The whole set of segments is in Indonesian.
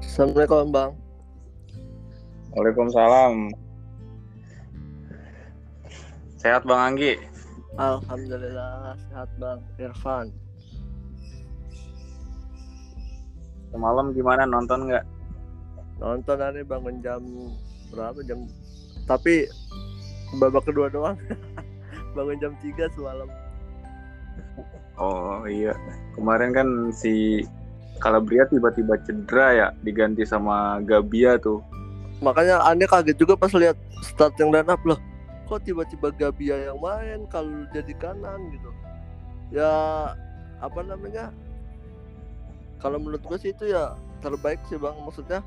Assalamualaikum bang. Waalaikumsalam. Sehat Bang Anggi? Alhamdulillah sehat bang. Irfan. Semalam gimana nonton nggak? Nonton hari bangun jam berapa jam? Tapi babak kedua doang. bangun jam 3 semalam. Oh iya, kemarin kan si Calabria tiba-tiba cedera ya, diganti sama Gabia tuh. Makanya aneh kaget juga pas lihat starting line up loh. Kok tiba-tiba Gabia yang main kalau jadi kanan gitu. Ya apa namanya? Kalau menurut gue sih itu ya terbaik sih bang. Maksudnya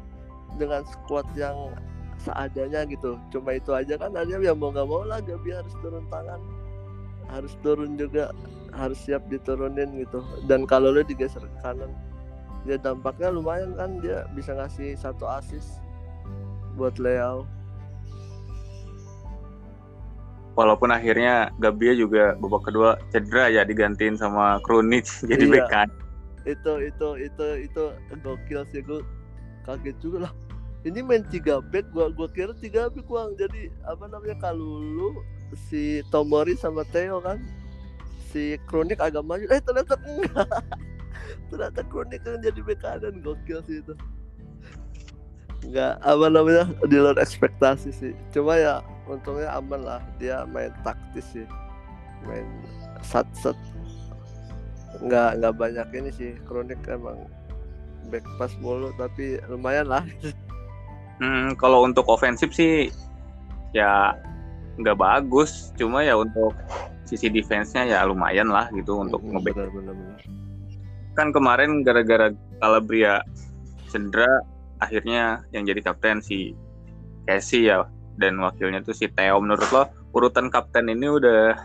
dengan squad yang seadanya gitu. Cuma itu aja kan aja ya mau nggak mau lah Gabia harus turun tangan. Harus turun juga harus siap diturunin gitu. Dan kalau lu digeser ke kanan ya dampaknya lumayan kan dia bisa ngasih satu assist buat Leo. Walaupun akhirnya Gabia juga babak kedua cedera ya digantiin sama Krunic jadi Iya. bek kan. Itu itu itu itu gokil sih gue kaget juga lah. Ini main tiga back gua gua kira tiga back uang jadi apa namanya kalau lu si Tomori sama Theo kan si Kronik agak maju eh ternyata enggak ternyata Kronik yang jadi bek kanan gokil sih itu. Enggak apa namanya di luar ekspektasi sih. Cuma ya untungnya aman lah. Dia main taktis sih. Main sat sat nggak nggak banyak ini sih. Kronik emang back pass mulu tapi lumayan lah. Hmm, kalau untuk ofensif sih ya nggak bagus, cuma ya untuk sisi defense-nya ya lumayan lah gitu untuk Hmm, nge benar benar benar kan kemarin gara-gara Calabria cedera akhirnya yang jadi kapten si Casey ya dan wakilnya tuh si Theo. Menurut lo urutan kapten ini udah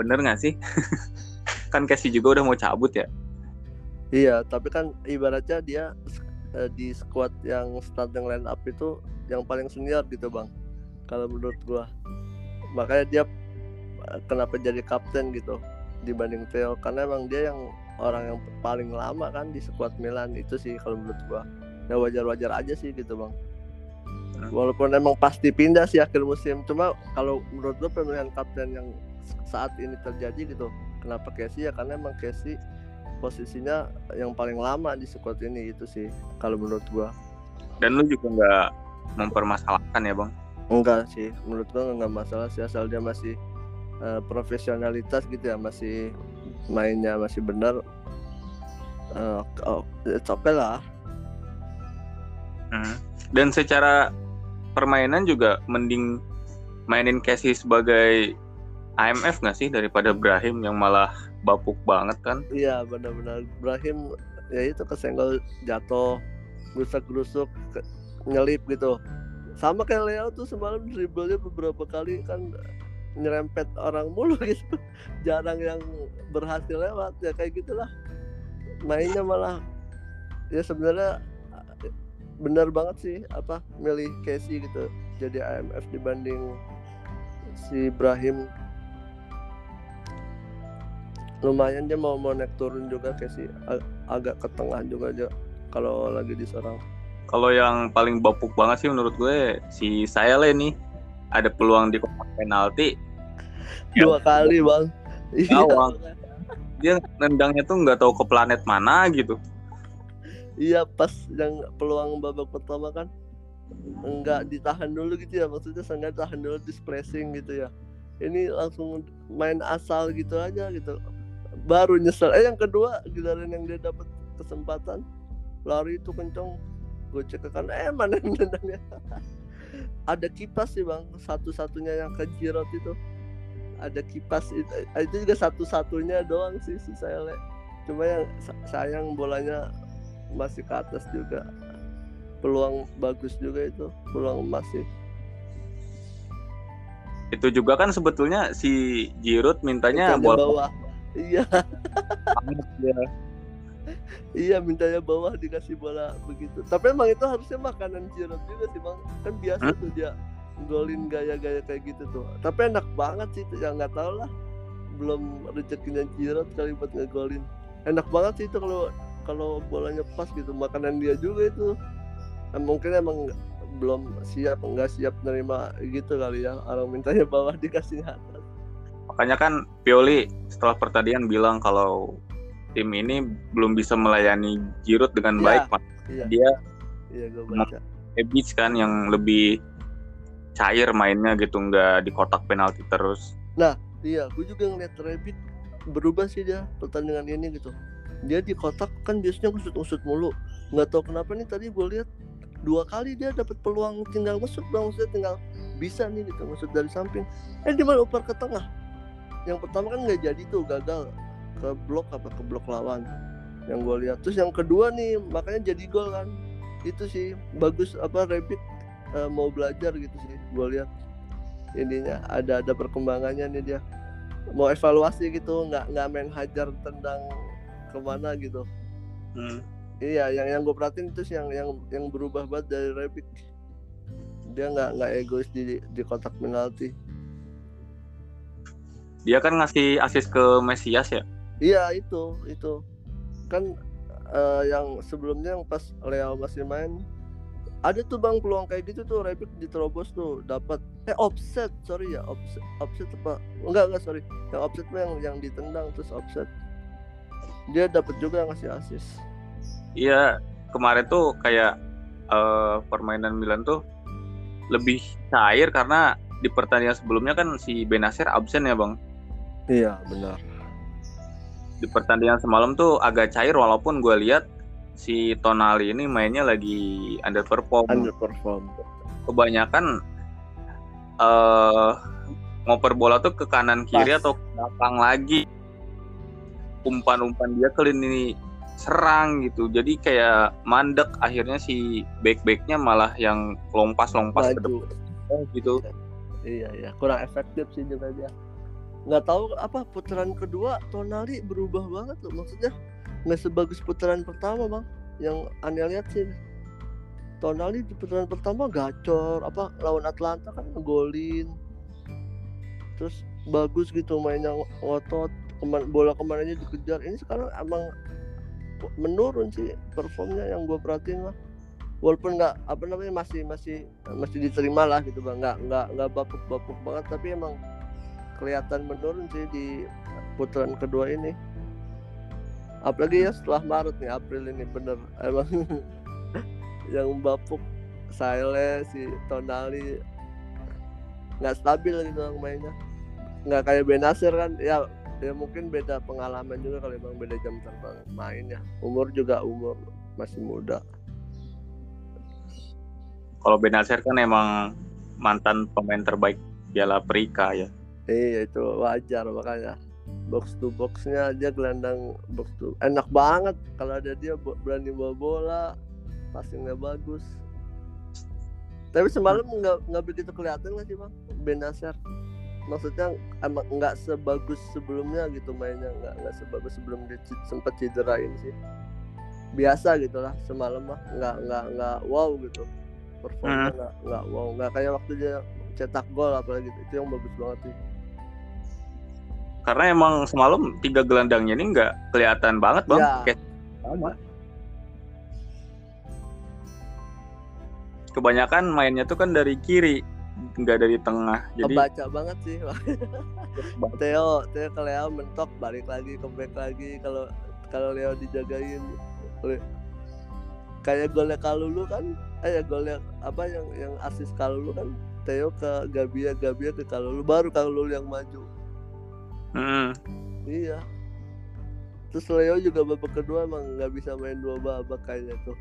bener nggak sih? Kan Casey juga udah mau cabut ya? Iya tapi kan ibaratnya dia eh, di squad yang starting line up itu yang paling senior gitu bang. Kalau menurut gua. Makanya dia eh, kenapa jadi kapten gitu dibanding Theo. Karena emang dia yang orang yang paling lama kan di squad Milan itu sih kalau menurut gua. Ya wajar-wajar aja sih gitu bang. Walaupun emang pasti pindah sih akhir musim cuma kalau menurut gua pemilihan kapten yang saat ini terjadi gitu kenapa Casey ya karena emang Casey posisinya yang paling lama di squad ini itu sih kalau menurut gua. Dan lu juga nggak mempermasalahkan ya bang? Enggak sih menurut gua nggak masalah sih asal dia masih eh, profesionalitas gitu ya masih mainnya masih benar eh, oh, it's okay lah. Hmm. dan secara permainan juga mending mainin Casey sebagai IMF nggak sih daripada Brahim yang malah bapuk banget kan? Iya benar-benar Ibrahim ya itu kesenggol jatuh gerusak gerusuk nyelip gitu. Sama kayak Leo tuh semalam dribblenya beberapa kali kan nyerempet orang mulu gitu. Jarang yang berhasil lewat ya kayak gitulah. Mainnya malah ya sebenarnya benar banget sih apa milih Casey gitu jadi IMF dibanding si Ibrahim lumayan dia mau mau naik turun juga Casey Ag- agak ke tengah juga aja kalau lagi diserang. Kalau yang paling bapuk banget sih menurut gue si Saele nih. Ada peluang di kotak penalti dua kali bang. Iya. Dia nendangnya tuh nggak tahu ke planet mana gitu. Iya pas yang peluang babak pertama kan enggak ditahan dulu gitu ya. Maksudnya sengaja tahan dulu di pressing gitu ya. Ini langsung main asal gitu aja gitu. Baru nyesel. Eh yang kedua giliran yang dia dapat kesempatan lari itu kenceng. Gue cek ke kanan. Eh mana yang nendangnya? Ada kipas sih bang. Satu-satunya yang ke Giroud itu ada kipas itu, itu juga satu-satunya doang sih si saya cuma yang sa- sayang bolanya masih ke atas juga. Peluang bagus juga itu peluang emas sih. Itu juga kan sebetulnya si Giroud mintanya Mintanya bola bawah. Iya. Dia. iya mintanya bawah dikasih bola begitu. Tapi emang itu harusnya makanan Giroud juga sih bang. Kan biasa Hmm? tuh dia golin gaya-gaya kayak gitu tuh. Tapi enak banget sih itu ya nggak tahu lah. Belum rezekinya Giroud kali buat ngegolin. Enak banget sih itu kalau kalau bolanya pas gitu. Makanan dia juga itu. Eh, mungkin emang belum siap nggak siap nerima gitu kali ya. Orang mintanya bawah dikasih atas. Makanya kan Pioli setelah pertandingan bilang kalau tim ini belum bisa melayani Giroud dengan Iya, baik. Iya. Dia iya gue baca. Kan yang lebih cair mainnya gitu, nggak di kotak penalti terus. iya gue juga ngeliat Rabbit berubah sih dia pertandingan ini gitu. Dia di kotak kan biasanya ngusut-ngusut mulu. Nggak tahu kenapa nih tadi gue lihat dua kali dia dapat peluang tinggal ngusut bang maksudnya tinggal bisa nih gitu ngusut dari samping. Eh dia malah oper ke tengah. Yang pertama kan nggak jadi tuh gagal. Ke blok apa ke blok lawan yang gue lihat terus yang kedua nih makanya jadi gol kan. Itu sih bagus apa Rabbit eh, mau belajar gitu sih gue lihat ininya ada ada perkembangannya nih dia. Mau evaluasi gitu nggak nggak main hajar tendang ke mana gitu. Hmm. iya yang yang gue perhatiin itu sih yang yang yang berubah banget dari Rebic. Dia nggak nggak egois di di kotak penalti. Dia kan ngasih asis ke Mesias ya. iya itu itu. Kan eh, yang sebelumnya yang pas Leo masih main ada tuh bang peluang kayak gitu tuh Rebic diterobos tuh dapat. Eh offset sorry ya offset offset apa? Enggak enggak sorry. Yang offset yang yang ditendang terus offset. Dia dapat juga ngasih asis Iya, kemarin tuh kayak eh, permainan Milan tuh lebih cair karena di pertandingan sebelumnya kan si Benasir absen ya bang. iya benar. Di pertandingan semalam tuh agak cair walaupun gue lihat si Tonali ini mainnya lagi underperform. underperform Kebanyakan eh ngoper bola tuh ke kanan kiri Pas. atau ke belakang lagi. Umpan-umpan dia ke lini serang gitu. Jadi kayak mandek akhirnya si back-backnya malah yang lompas-lompas ke depan gitu. Iya iya kurang efektif sih juga dia. Nggak tahu apa putaran kedua Tonali berubah banget loh maksudnya nggak sebagus putaran pertama bang. Yang aneh lihat sih Tonali di putaran pertama gacor apa lawan Atlanta kan ngegolin. Terus bagus gitu mainnya ngotot keman, bola ke mananya dikejar. Ini sekarang emang menurun sih performnya yang gue perhatiin mah walaupun nggak apa namanya masih masih masih diterima lah gitu bang. Nggak nggak nggak bapuk bapuk banget tapi emang kelihatan menurun sih di putaran kedua ini apalagi ya setelah Maret nih April ini bener. Emang yang bapuk Sile si Tonali. Nggak stabil gitu bang mainnya. Nggak kayak Benasir kan ya ya mungkin beda pengalaman juga kalau emang beda jam terbang main ya. Umur juga umur masih muda. Kalau Benasir kan emang mantan pemain terbaik Piala Afrika ya. Iya itu wajar makanya box to boxnya dia gelandang box to enak banget kalau ada dia berani bawa bola passingnya bagus. Tapi semalam nggak nggak begitu kelihatan nggak sih bang Benasir maksudnya emang nggak sebagus sebelumnya gitu mainnya nggak nggak sebagus sebelum dia sempat cederain sih. Biasa gitu lah semalam mah nggak nggak nggak wow gitu. Performnya nggak nggak wow nggak kayak waktu dia cetak gol apalagi itu yang bagus banget sih Karena emang semalam tiga gelandangnya ini nggak kelihatan banget bang. Ya. Kayak sama. Kebanyakan mainnya tuh kan dari kiri, nggak dari tengah. Jadi kebaca banget sih Theo Theo ke Leo mentok balik lagi ke back lagi kalau kalau Leo dijagain kayak golnya Kalulu kan eh ya golnya apa yang yang asis Kalulu kan Theo ke Gabia Gabia ke Kalulu baru Kalulu yang maju Mm, iya terus Leo juga babak kedua emang nggak bisa main dua babak kayaknya tuh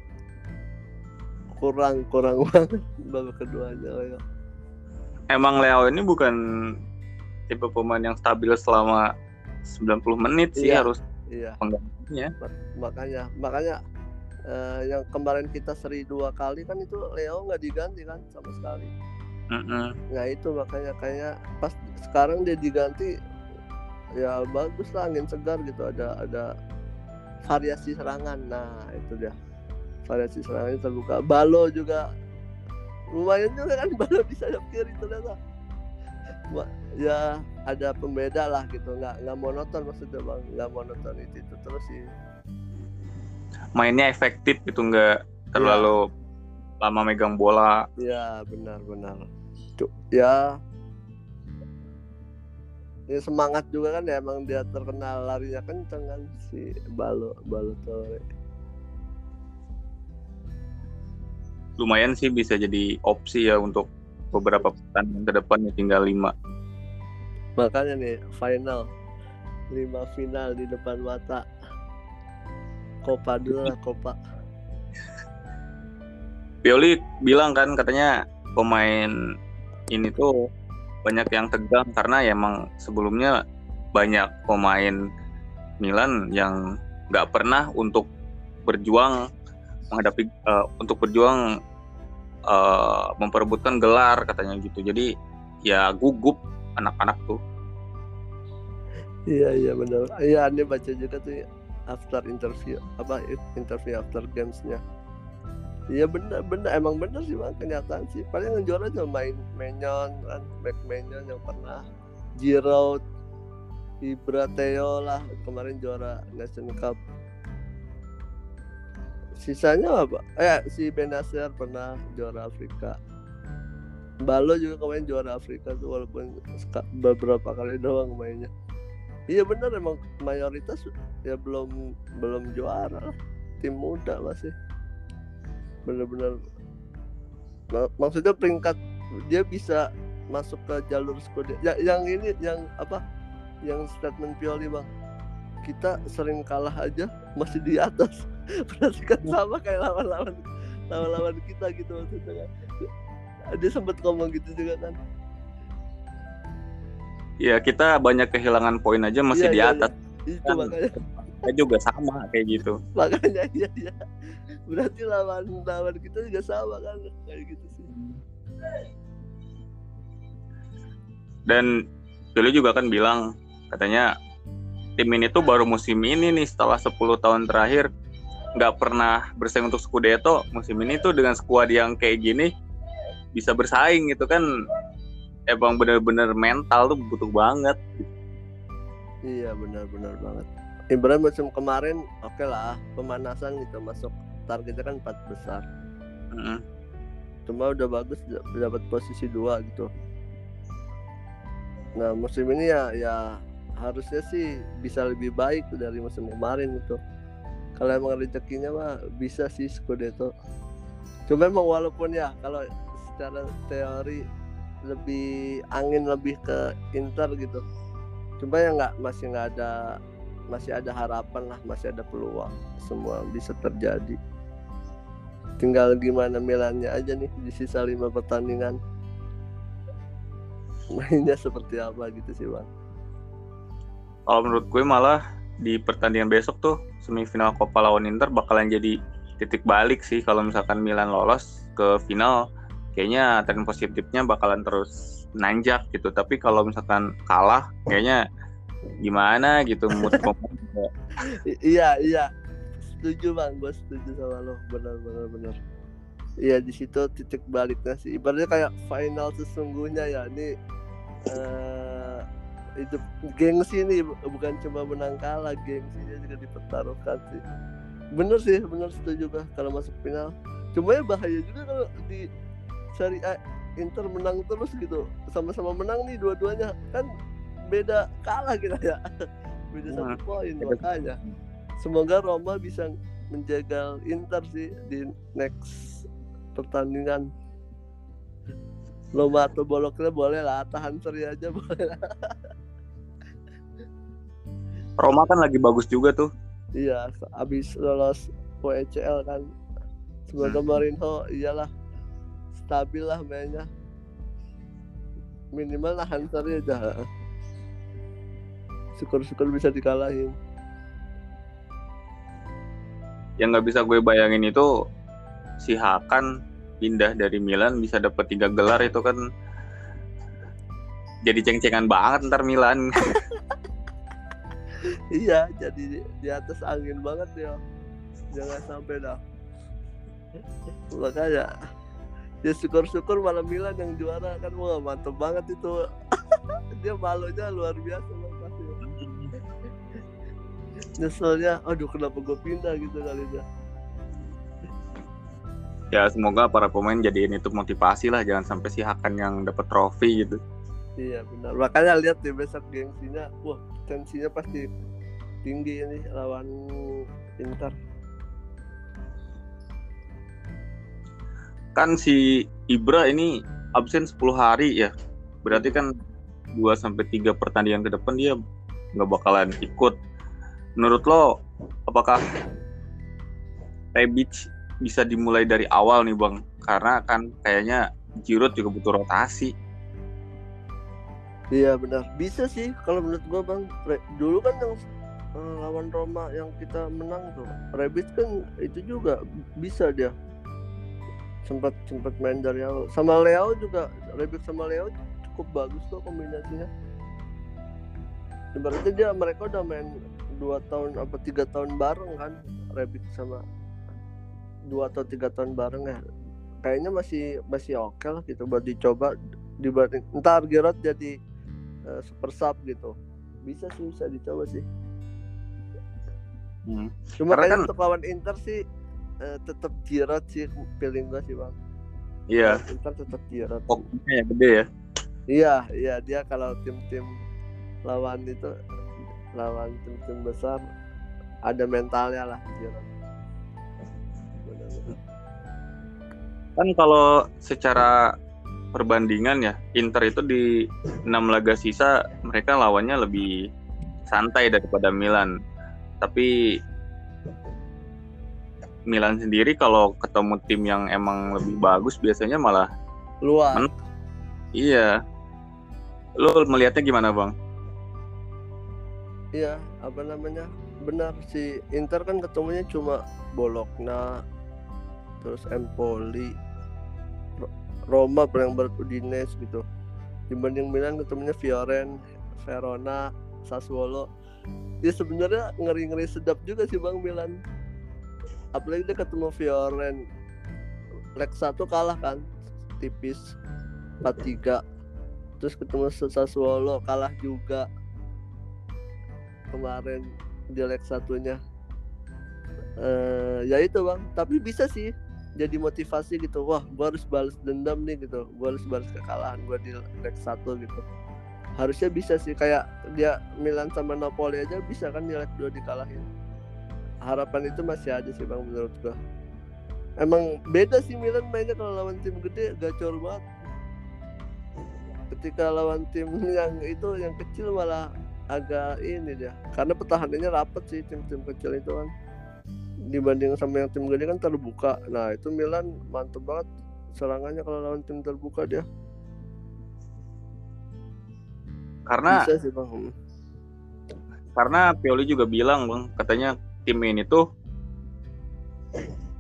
kurang kurang banget babak keduanya Leo emang Leo ini bukan tipe pemain yang stabil selama 90 menit sih Iya. harus iya penggantinya. makanya makanya eh, yang kemarin kita seri dua kali kan itu Leo nggak diganti kan sama sekali Mm-mm. nah itu makanya kayak pas sekarang dia diganti ya bagus lah angin segar gitu ada ada variasi serangan. Nah itu dia. Variasi serangannya terbuka. Balo juga. Lumayan juga kan balo di sayap kiri ternyata. Ya ada pembeda lah gitu. Nggak nggak monoton maksudnya bang. Nggak monoton itu, itu terus sih. Mainnya efektif gitu nggak terlalu lama megang bola. Ya benar benar. Cuk, ya ya semangat juga kan ya emang dia terkenal larinya kenceng kan si Balo Balotore lumayan sih bisa jadi opsi ya untuk beberapa pertandingan ke depan ya tinggal lima. Makanya nih final. Lima final di depan mata. Copa dulu lah Copa. Pioli bilang kan katanya pemain ini tuh banyak yang tegang karena ya emang sebelumnya banyak pemain Milan yang nggak pernah untuk berjuang menghadapi uh, untuk berjuang uh, memperebutkan gelar katanya gitu. Jadi ya gugup anak-anak tuh. Iya iya benar. Iya ini baca juga tuh after interview apa interview after gamesnya iya benar benar emang benar sih bang kenyataan sih. Paling yang juara cuma main Menyon kan. Back Menyon yang pernah. Giroud Ibra Theo lah kemarin juara Nation Cup. Sisanya apa? Eh si Benacer pernah juara Afrika. Balo juga kemarin juara Afrika tuh walaupun beberapa kali doang mainnya. Iya benar emang mayoritas ya belum belum juara tim muda masih bener-bener maksudnya peringkat dia bisa masuk ke jalur skuad ya, yang ini yang apa yang statement Pioli bang kita sering kalah aja masih di atas berarti kan sama kayak lawan-lawan lawan-lawan kita gitu maksudnya kan dia sempat ngomong gitu juga kan Iya kita banyak kehilangan poin aja masih iya, di iya, atas. Iya. Itu kan, makanya. Juga sama kayak gitu. Makanya iya iya. Berarti lawan lawan kita juga sama kan? Kayak gitu sih. Dan dulu juga kan bilang katanya tim ini tuh baru musim ini nih setelah 10 tahun terakhir nggak pernah bersaing untuk Scudetto. Musim ini tuh dengan skuad yang kayak gini bisa bersaing gitu kan. Emang bener-bener mental tuh butuh banget. Iya benar-benar banget. Ibrahim musim kemarin oke okay lah pemanasan gitu masuk targetnya kan empat besar. Mm -hmm. cuma udah bagus dapat posisi dua gitu. Nah musim ini ya ya harusnya sih bisa lebih baik dari musim kemarin itu kalau emang rezekinya mah bisa sih Scudetto. Cuma emang walaupun ya kalau secara teori lebih angin lebih ke Inter gitu. Cuma ya nggak masih nggak ada masih ada harapan lah masih ada peluang semua bisa terjadi tinggal gimana Milannya aja nih di sisa lima pertandingan. Mainnya seperti apa gitu sih bang? Kalau menurut gue malah di pertandingan besok tuh semifinal Coppa lawan Inter bakalan jadi titik balik sih kalau misalkan Milan lolos ke final. Kayaknya tren positifnya bakalan terus nanjak gitu. Tapi kalau misalkan kalah kayaknya gimana gitu mood iya iya setuju bang. Gue setuju sama lo. Benar benar benar. Iya di situ titik baliknya sih. Ibaratnya kayak final sesungguhnya ya. Ini uh, itu gengsi nih bukan cuma menang kalah gengsinya juga dipertaruhkan sih. Bener sih bener setuju kah kalau masuk final. Cuma ya bahaya juga kalau di seri A Inter menang terus gitu. Sama-sama menang nih dua-duanya. Kan beda kalah kita ya. Beda nah, satu poin makanya semoga Roma bisa menjaga Inter sih di next pertandingan Loma atau boloknya boleh lah tahan seri aja boleh lah Roma kan lagi bagus juga tuh. Iya, abis lolos WCL kan. Semoga hmm. Mourinho iyalah stabil lah mainnya. Minimal nahan seri aja. Syukur-syukur bisa dikalahin. Yang nggak bisa gue bayangin itu si Hakan pindah dari Milan bisa dapat tiga gelar itu kan. Jadi ceng-cengan banget ntar Milan. iya jadi di atas angin banget ya jangan sampai dah. Makanya ya syukur-syukur malam Milan yang juara kan. Wah mantep banget itu. Dia malunya luar biasa bang. pasti nyeselnya aduh kenapa gue pindah? Gitu kali ya ya semoga para pemain jadiin itu motivasi lah jangan sampai si Hakan yang dapat trofi gitu. Iya benar. Makanya lihat deh besok gengsinya. Wah tensinya pasti tinggi ini lawan Inter. Kan si Ibra ini absen 10 hari ya. Berarti kan 2 sampai 3 pertandingan ke depan dia nggak bakalan ikut menurut lo apakah Rebic bisa dimulai dari awal nih bang? Karena kan kayaknya Giroud juga butuh rotasi. Iya benar. Bisa sih kalau menurut gua bang. Dulu kan yang eh, lawan Roma yang kita menang tuh Rebic kan itu juga bisa dia. Sempat sempat main dari awal. Sama Leo juga Rebic sama Leo cukup bagus kok kombinasinya. Berarti dia mereka udah main dua tahun apa tiga tahun bareng kan Rebic sama dua atau tiga tahun bareng ya. Kayaknya masih masih oke okay lah gitu buat dicoba dibanding entar Giroud jadi uh, super sub gitu. Bisa sih bisa dicoba sih. Hmm. cuma kayaknya kan... untuk lawan Inter sih uh, tetap Giroud sih feeling gue sih bang. Iya. Inter tetap Giroud pokoknya ya gede ya. Iya iya dia kalau tim-tim lawan itu lawan tim-tim besar ada mentalnya lah Giroud kan kalau secara perbandingan ya Inter itu di enam laga sisa mereka lawannya lebih santai daripada Milan tapi Milan sendiri kalau ketemu tim yang emang lebih bagus biasanya malah luar. Iya. Lo melihatnya gimana, Bang? Iya, apa namanya? Benar si Inter kan ketemunya cuma Bologna terus Empoli Roma yang Udinese gitu. Dibanding Milan ketemunya Fioren Verona Sassuolo. Ya sebenarnya ngeri-ngeri sedap juga sih Bang Milan. Apalagi dia ketemu Fioren. Leg satu kalah kan tipis 4-3 terus ketemu Sassuolo kalah juga kemarin leg satunya. Uh, ya itu bang. Tapi bisa sih jadi motivasi gitu. Wah gue harus balas dendam nih gitu. Gue harus balas kekalahan gue di leg satu gitu. Harusnya bisa sih. Kayak dia Milan sama Napoli aja bisa kan di leg dua dikalahin. Harapan itu masih ada sih bang menurut gua. Emang beda sih Milan mainnya kalau lawan tim gede gacor banget. Ketika lawan tim yang itu yang kecil malah agak ini dia. Karena pertahanannya rapet sih tim-tim kecil itu kan. Dibanding sama yang tim gede kan terbuka. Nah itu Milan mantep banget serangannya kalau lawan tim terbuka dia. Karena sih, bang. karena Pioli juga bilang bang katanya tim ini tuh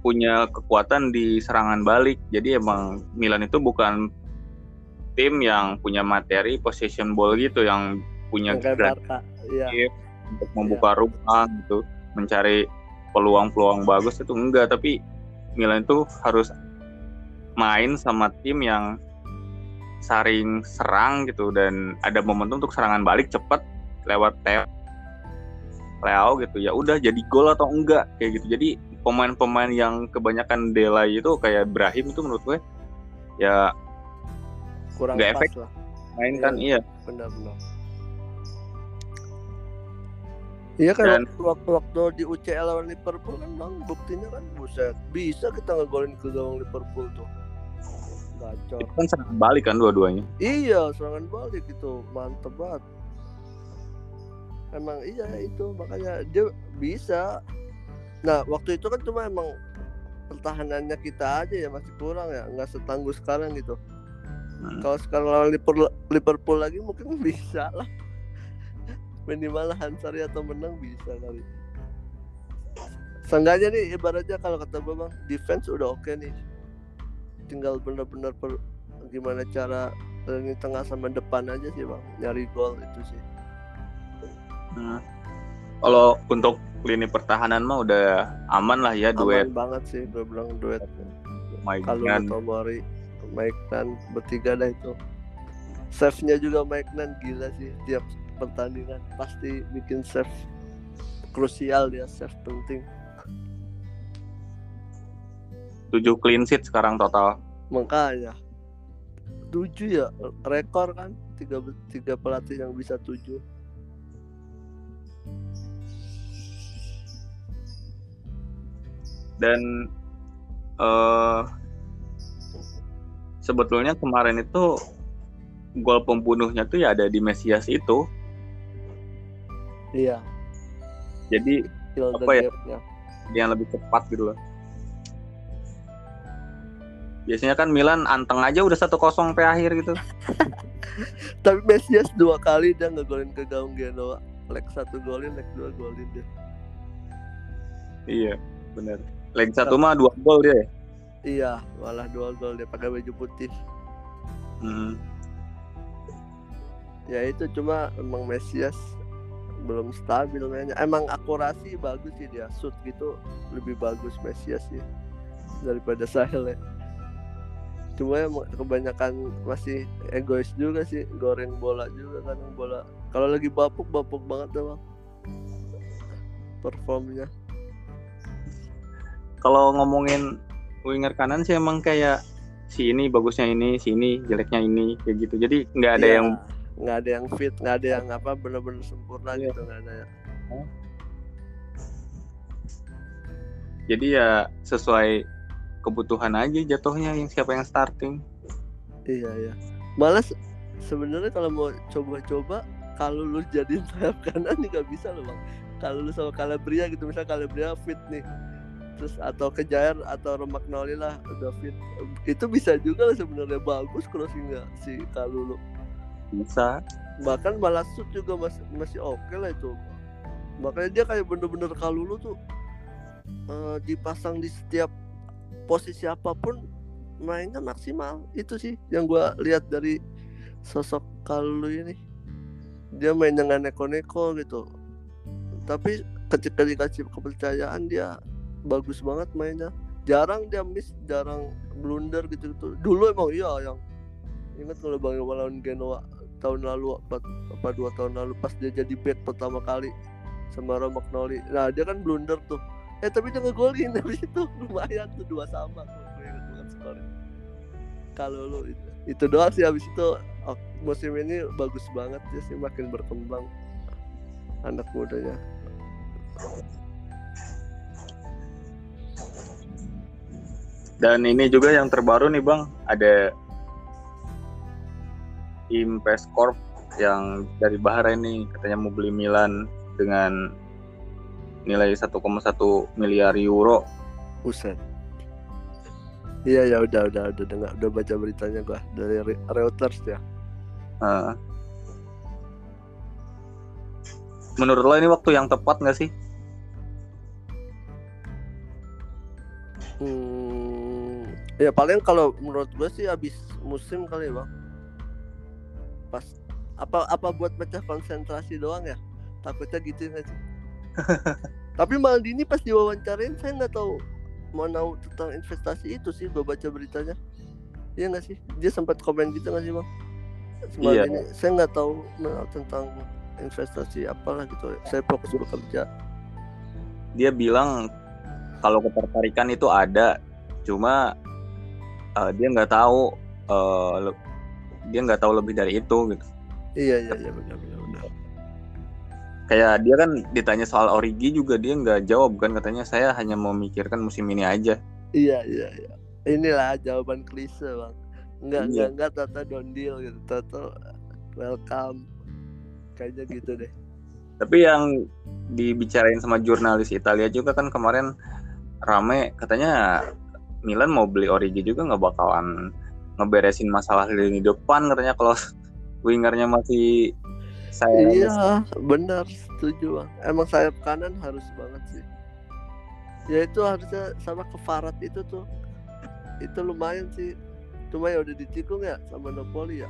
punya kekuatan di serangan balik. Jadi emang Milan itu bukan tim yang punya materi possession ball gitu yang punya ya. untuk membuka ya. ruang gitu, mencari peluang-peluang bagus itu enggak, tapi Milan itu harus main sama tim yang saring serang gitu dan ada momentum untuk serangan balik cepat lewat Theo Leo gitu. Ya udah jadi gol atau enggak kayak gitu. Jadi pemain-pemain yang kebanyakan delay itu kayak Ibrahim itu menurut gue ya kurang nggak efek lah. main kan iya. benar-benar Iya kan waktu-waktu di UCL lawan Liverpool kan bang buktinya kan buset bisa kita ngegolin ke gawang Liverpool tuh gacor. Itu kan serangan balik kan dua-duanya. Iya serangan balik itu mantep banget emang iya itu makanya dia bisa nah waktu itu kan cuma emang pertahanannya kita aja ya masih kurang ya nggak setangguh sekarang gitu hmm. kalau sekarang lawan Liverpool, Liverpool lagi mungkin bisa lah minimal Hansari atau menang bisa kali Seenggaknya nih ibaratnya kalau kata gue bang defense udah oke okay nih tinggal bener-bener gimana cara lini tengah sama depan aja sih bang nyari gol itu sih Nah, kalau untuk lini pertahanan mah udah aman lah ya duet. Aman banget sih, gue bilang duet. Kalau Tomori, Mike Nan bertiga dah itu. Save-nya juga Mike Nan gila sih tiap pertandingan pasti bikin save krusial dia save penting 7 clean sheet sekarang total. makanya tujuh ya rekor kan tiga tiga pelatih yang bisa tujuh Dan eh sebetulnya kemarin itu gol pembunuhnya tuh ya ada di Mesias itu. Iya Jadi the Apa ya? gap-nya. dia yang lebih cepat gitu loh. Biasanya kan Milan anteng aja udah 1-0 sampai akhir gitu. tapi Mesias dua kali dia ngegolin ke gawang Genoa leg satu golin leg dua golin dia Iya, bener. Leg satu mah dua gol dia. ya? iya malah dua gol dia pakai baju putih Hmm. ya itu cuma emang Mesias belum stabil mainnya. Emang akurasi bagus sih dia shoot gitu lebih bagus Mesias sih daripada Sahel ya. Cuma emang kebanyakan masih egois juga sih goreng bola juga kadang bola. Kalau lagi bapuk bapuk banget emang performnya. Kalau ngomongin winger kanan sih emang kayak si ini bagusnya ini, si ini jeleknya ini kayak gitu. Jadi nggak ada Iya, yang nggak ada yang fit nggak ada yang apa bener-bener sempurna Iya. gitu nggak ada ya jadi ya sesuai kebutuhan aja jatuhnya yang siapa yang starting. Iya iya. Malas sebenarnya kalau mau coba-coba kalau lu jadiin sayap kanan juga bisa loh bang. Kalau lu sama Calabria gitu misal Calabria fit nih, terus atau Kejair atau Romagnoli lah udah fit, itu bisa juga lah sebenarnya bagus kalau sih nggak si kalau lu Bisa. bahkan malah shoot juga masih masih oke lah itu. Makanya dia kayak bener-bener kalau lu tuh eh, dipasang di setiap posisi apa pun mainnya maksimal. Itu sih yang gua lihat dari sosok Kalu ini. Dia main dengan neko-neko gitu. Tapi ketika dikasih kepercayaan dia bagus banget mainnya. Jarang dia miss jarang blunder gitu gitu dulu emang iya yang ingat kalau bang lawan Genoa tahun lalu apa, apa dua tahun lalu pas dia jadi back pertama kali sama Romagnoli nah dia kan blunder tuh. Eh tapi dia ngegolin habis itu lumayan tuh dua sama skornya. Kalau lu itu, itu doang sih habis itu oh, musim ini bagus banget dia sih makin berkembang anak mudanya. Dan ini juga yang terbaru nih bang, ada Impes Corp yang dari Bahrain nih katanya mau beli Milan dengan nilai 1,1 miliar euro. Buset. Iya ya udah udah udah dengar udah baca beritanya gua dari Re- Reuters ya. Nah. menurut lo ini waktu yang tepat nggak sih? Hmm, ya paling kalau menurut gua sih habis musim kali ya bang. Pas apa apa buat pecah konsentrasi doang ya? Takutnya gitu nggak sih? Tapi Maldini pas diwawancarain saya nggak tahu mau tahu tentang investasi itu sih gua baca beritanya. Iya nggak sih? Dia sempat komen gitu nggak sih bang? Iya. Maldini, saya nggak tahu tentang investasi apalah gitu. Saya fokus bekerja. Dia bilang kalau ketertarikan itu ada, cuma eh, dia nggak tahu le- dia nggak tahu lebih dari itu gitu. Iya iya iya benar benar benar. Kayak dia kan ditanya soal Origi juga dia nggak jawab kan katanya saya hanya memikirkan musim ini aja. Iya iya iya. Inilah jawaban klise bang. Enggak Iya. enggak enggak Tata don't deal gitu. Tata welcome. Kayaknya gitu deh. Tapi yang dibicarain sama jurnalis Italia juga kan kemarin rame katanya Milan mau beli Origi juga nggak bakalan ngeberesin masalah lini depan katanya kalau wingernya masih saya Iya benar setuju bang. Emang sayap kanan harus banget sih. Ya itu harusnya sama kefarat itu tuh. Itu lumayan sih. Cuma ya udah ditikung ya sama Napoli ya.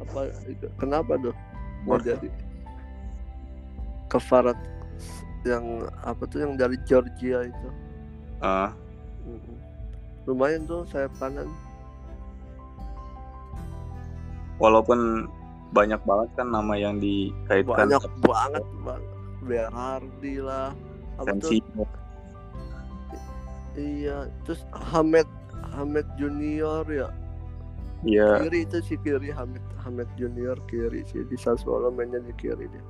Apa kenapa tuh? Mau jadi kefarat yang apa tuh yang dari Georgia itu. Eh, Mm-mm. Lumayan tuh sayap kanan. Walaupun banyak banget kan nama yang dikaitkan Banyak banget bang. Berardi lah apa tuh Sensio. iya terus Hamed Hamed Junior ya Iya. kiri itu si kiri Hamid Hamid Junior kiri sih di Sassuolo mainnya di kiri dia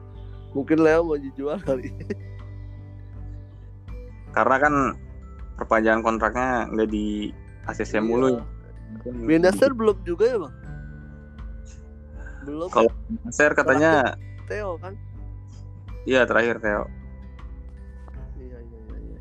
mungkin Leo mau dijual kali Karena kan perpanjangan kontraknya nggak di ACC mulu. ya. Benacer belum juga ya bang belum Kalau Nasir katanya Theo kan iya terakhir Theo. iya iya iya, iya.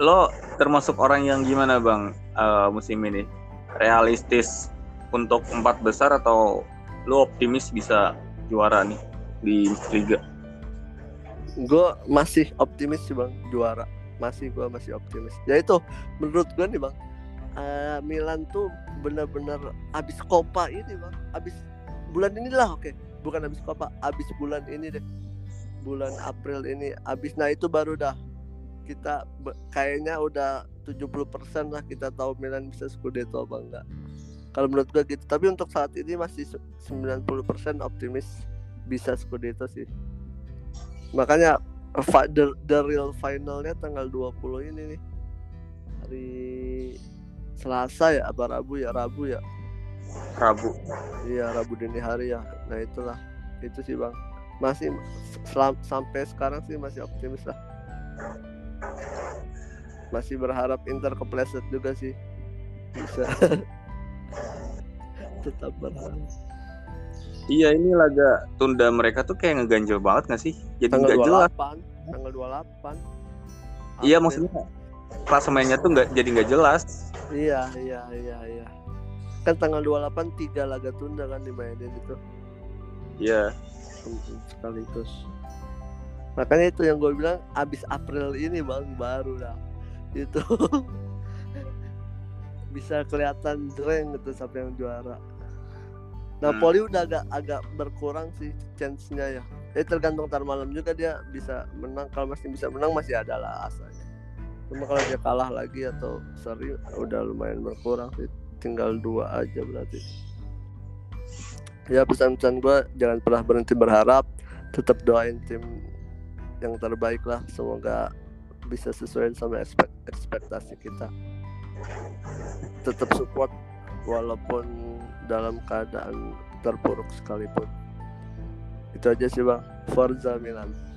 Lo termasuk orang yang gimana bang eh, musim ini? Realistis untuk empat besar atau lo optimis bisa juara nih di Liga? gue masih optimis sih bang juara masih gue masih optimis ya itu menurut gue nih bang eh, Milan tuh benar-benar abis Copa ini bang. Abis bulan inilah oke. Bukan abis Copa abis bulan ini deh. Bulan April ini abis. Nah itu baru dah. Kita kayaknya udah 70% lah kita tahu Milan bisa Scudetto apa enggak. Kalau menurut gue gitu. Tapi untuk saat ini masih se- 90% optimis bisa Scudetto sih. Makanya the, the real finalnya tanggal 20 ini nih. Hari Selasa ya apa Rabu ya? Rabu ya? Rabu. iya Rabu dini hari ya. Nah itulah. Itu sih bang. Masih selam- sampai sekarang sih masih optimis lah. Masih berharap Inter kepleset juga sih. Bisa. Tetap berharap. Iya ini laga tunda mereka tuh kayak ngeganjel banget gak sih? Jadi tanggal jelas. 28 tanggal 28 Iya maksudnya klasemennya tuh nggak jadi nggak jelas. Iya, iya, iya, iya. Kan tanggal 28 tiga laga tunda kan dimainin itu Iya. Mm, sekaligus. Makanya itu yang gue bilang abis April ini bang baru dah itu bisa kelihatan jreng gitu siapa yang juara. Napoli udah agak agak berkurang sih chance-nya ya. Eh tergantung tar malam juga dia bisa menang. Kalau masih bisa menang masih ada lah asanya. Cuma kalau dia kalah lagi atau seri udah lumayan berkurang sih. Tinggal dua aja berarti. Ya pesan-pesan gue jangan pernah berhenti berharap. Tetap doain tim yang terbaik lah. Semoga bisa sesuai sama ekspek- ekspektasi kita. Tetap support walaupun dalam keadaan terpuruk sekalipun. Itu aja sih bang. Forza Milan.